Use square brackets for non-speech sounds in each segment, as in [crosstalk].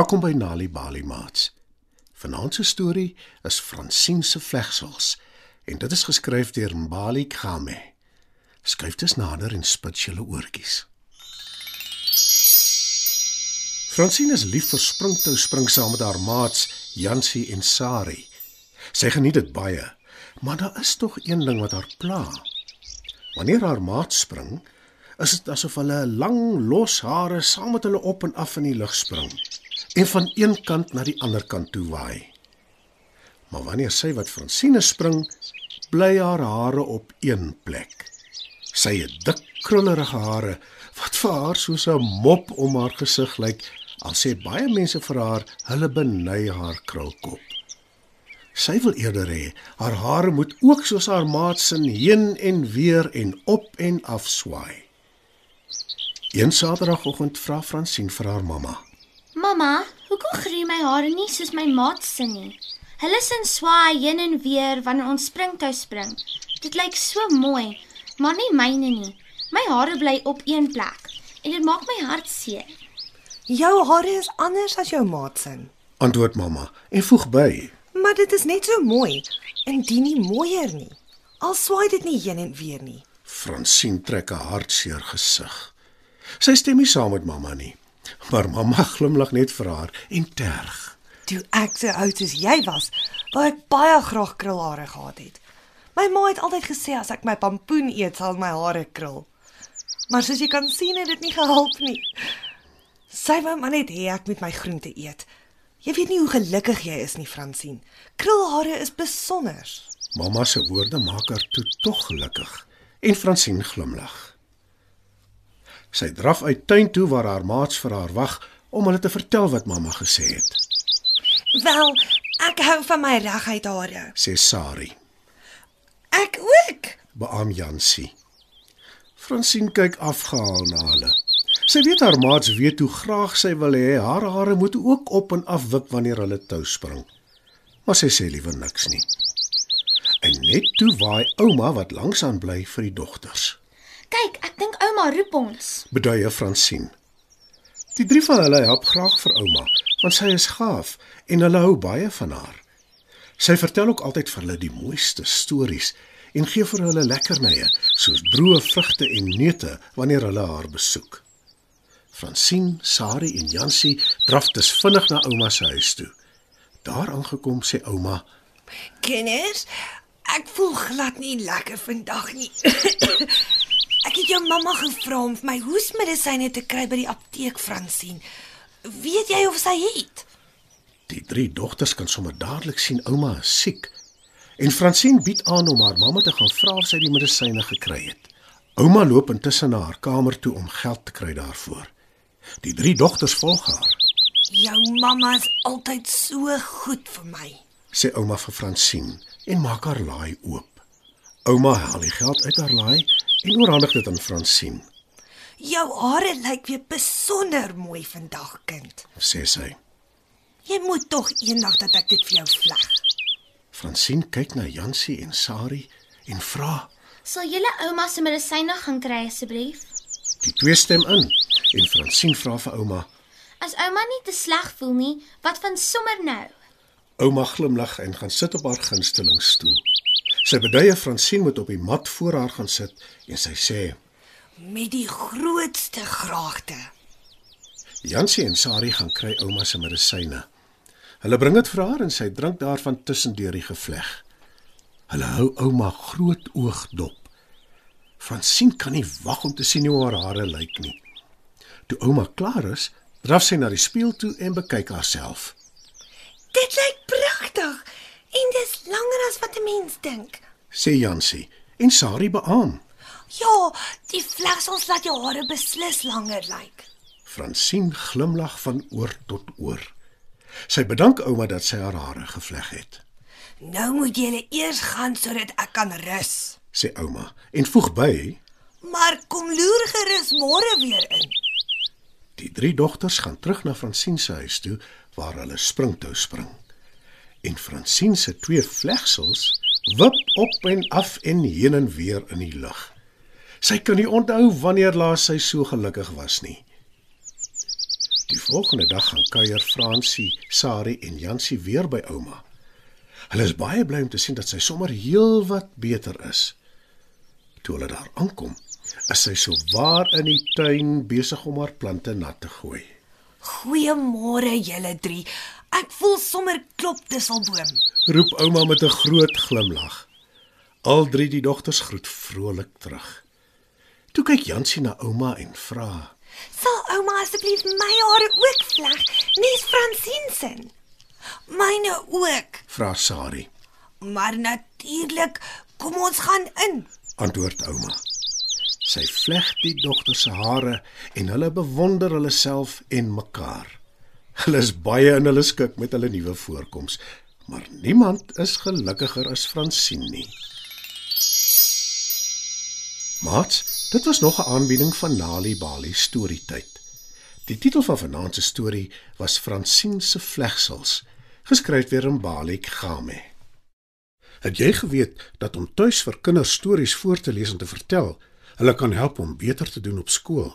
Welkom by Nali Bali Mats. Vanaand se storie is Fransien se vlegsels en dit is geskryf deur Mbali Khame. Skryf dit nader en spit julle oortjies. Fransien is lief vir springtou spring saam met haar maats Jansie en Sari. Sy geniet dit baie, maar daar is tog een ding wat haar pla. Wanneer haar maat spring, is dit asof hulle lang los hare saam met hulle op en af in die lug spring en van een kant na die ander kant toe waai. Maar wanneer sy wat Fransine spring, bly haar hare op een plek. Sy het dik krullerige hare wat vir haar soos 'n mop om haar gesig lyk. Al sê baie mense vir haar hulle beny haar krulkop. Sy wil eerder hê haar hare moet ook soos haar maat se heen en weer en op en af swaai. Een Saterdagoggend vra Fransien vir haar mamma: Mamma, hoekom groei my hare nie soos my maat se nie? Hulle sin swaai heen en weer wanneer ons springtou spring. Dit lyk so mooi, maar nie myne nie. My hare bly op een plek en dit maak my hart seer. Jou hare is anders as jou maat se. Antwoord mamma en voeg by: Maar dit is net so mooi, indien nie mooier nie. Al swaai dit nie heen en weer nie. Fransien trek 'n hartseer gesig. Sy stem nie saam met mamma nie, maar mamma glimlag net vir haar en terg. Toe ek so oud as jy was, wou ek baie graag krulhare gehad het. My ma het altyd gesê as ek my pampoen eet, sal my hare krul. Maar soos jy kan sien, het dit nie gehelp nie. Sy wou maar net hê ek moet my groente eet. Jy weet nie hoe gelukkig jy is nie, Fransien. Krulhare is besonder. Mamma se woorde maak haar toe tog gelukkig en Fransien glimlag. Sy draf uit tuin toe waar haar maats vir haar wag om hulle te vertel wat mamma gesê het. Wel, ek hou van my reguit hare. Sê Sari, Ek ook. beam Jansie. Fransien kyk afgehaal na hulle. Sy weet haar maats weet hoe graag sy wil hê haar hare moet ook op en af wip wanneer hulle tou spring. Maar sy sê liewer niks nie. En net toe waai ouma wat langs aan bly vir die dogters. Kyk, ek dink ouma roep ons. beduie Fransien. Die drie van hulle help graag vir ouma, want sy is gaaf en hulle hou baie van haar. Sy vertel ook altyd vir hulle die mooiste stories en gee vir hulle lekkernye soos broe, vrugte en neute wanneer hulle haar besoek. Fransien, Sari en Jansie draf dus vinnig na ouma se huis toe. Daar aangekom sê ouma: Kinders, ek voel glad nie lekker vandag nie. [coughs] mamma gevra om vir my hoesmedisyne te kry by die apteek, Fransien. Weet jy of sy het? Die drie dogters kan sommer dadelik sien ouma is siek. En Fransien bied aan om haar mamma te gaan vra of sy die medisyne gekry het. Ouma loop intussen na haar kamer toe om geld te kry daarvoor. Die drie dogters volg haar. Jou mamma is altyd so goed vir my. Sê ouma vir Fransien en maak haar laai oop. Ouma haal die geld uit haar laai en oorhandig dit aan Fransien. Jou hare lyk weer besonder mooi vandag, kind. Sê sy. Jy moet tog eendag dat ek dit vir jou vleg. Fransien kyk na Jansie en Sari en vra. Sal julle ouma se medisyne gaan kry asseblief? Die twee stem in en Fransien vra vir ouma. As ouma nie te sleg voel nie, wat van sommer nou? Ouma glimlag en gaan sit op haar gunstelingstoel. Sy beduie Fransien moet op die mat voor haar gaan sit en sy sê: Met die grootste graagte. "Jansie en Sari gaan kry ouma se medisyne." Hulle bring dit vir haar en sy drink daarvan tussendeur die gevleg. Hulle hou ouma groot oog dop. Fransien kan nie wag om te sien hoe haar hare lyk nie. Toe ouma klaar is, draf sy na die spieël toe en bekyk haarself. Dit lyk en dis langer as wat 'n mens dink. Sê Jansie en Sari beamoen. Ja, die vlegsels laat jou hare beslis langer lyk. Fransien glimlag van oor tot oor. Sy bedank ouma dat sy haar hare gevleg het, Nou moet jy eers gaan sodat ek kan rus. sê ouma en voeg by: Maar kom loer gerus môre weer in. Die drie dogters gaan terug na Fransien se huis toe waar hulle springtou spring. En Fransien se twee vlegsels wip op en af en heen en weer in die lug. Sy kan nie onthou wanneer laas sy so gelukkig was nie. Die volgende dag gaan kuier Fransie, Sari en Jansie weer by ouma. Hulle is baie bly om te sien dat sy sommer heelwat beter is. Toe hulle daar aankom, is sy so waar in die tuin besig om haar plante nat te gooi. Goeiemôre julle drie. Ek voel sommer klop disselboom. Roep ouma met 'n groot glimlag. Al drie die dogters groet vrolik terug. Toe kyk Jansie na ouma en vra: Sal ouma asseblief my hare ook vleg? Nes Fransien se. Myne ook. vra Sari. Maar natuurlik, kom ons gaan in. Antwoord ouma. Sy vleg die dogters se hare en hulle bewonder hulle self en mekaar. Hulle is baie in hulle skik met hulle nuwe voorkoms, maar niemand is gelukkiger as Fransien nie. Mats, dit was nog 'n aanbieding van Nali Bali storietyd. Die titel van vanaand se storie was Fransien se vlegsels, geskryf deur Mbali Kgame. Het jy geweet dat om tuis vir kinders stories voor te lees en te vertel, hulle kan help om beter te doen op skool?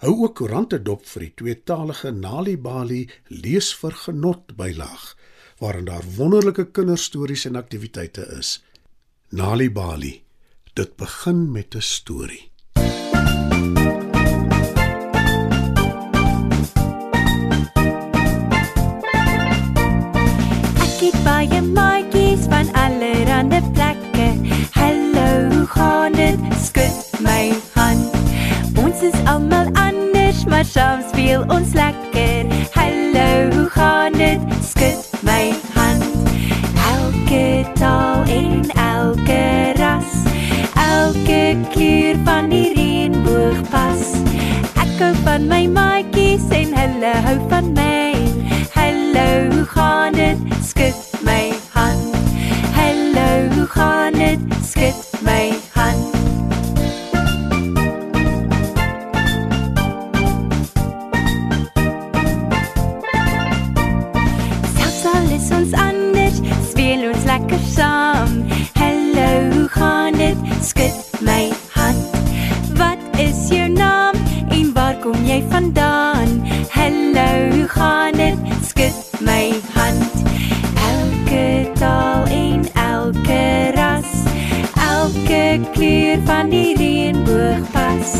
Hou ook koerante dop vir die tweetalige Nalibali lees vir genot bylaag waarin daar wonderlike kinderstories en aktiwiteite is. Nalibali. Dit begin met 'n storie. Ek het baie saam speel ons lekker. Hallo, hoe gaan dit? Skud my hand. Elke taal en elke ras, elke kleur van die reënboog pas. Ek hou van my maatjies en hulle hou van my. Hallo, hoe gaan dit? Skud kom jy vandaan? Hallo, hoe gaan dit? Skud my hand. Elke taal en elke ras, elke kleur van die reënboog pas.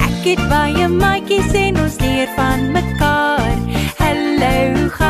Ek het baie maatjies en ons leer van mekaar. Hallo, hoe gaan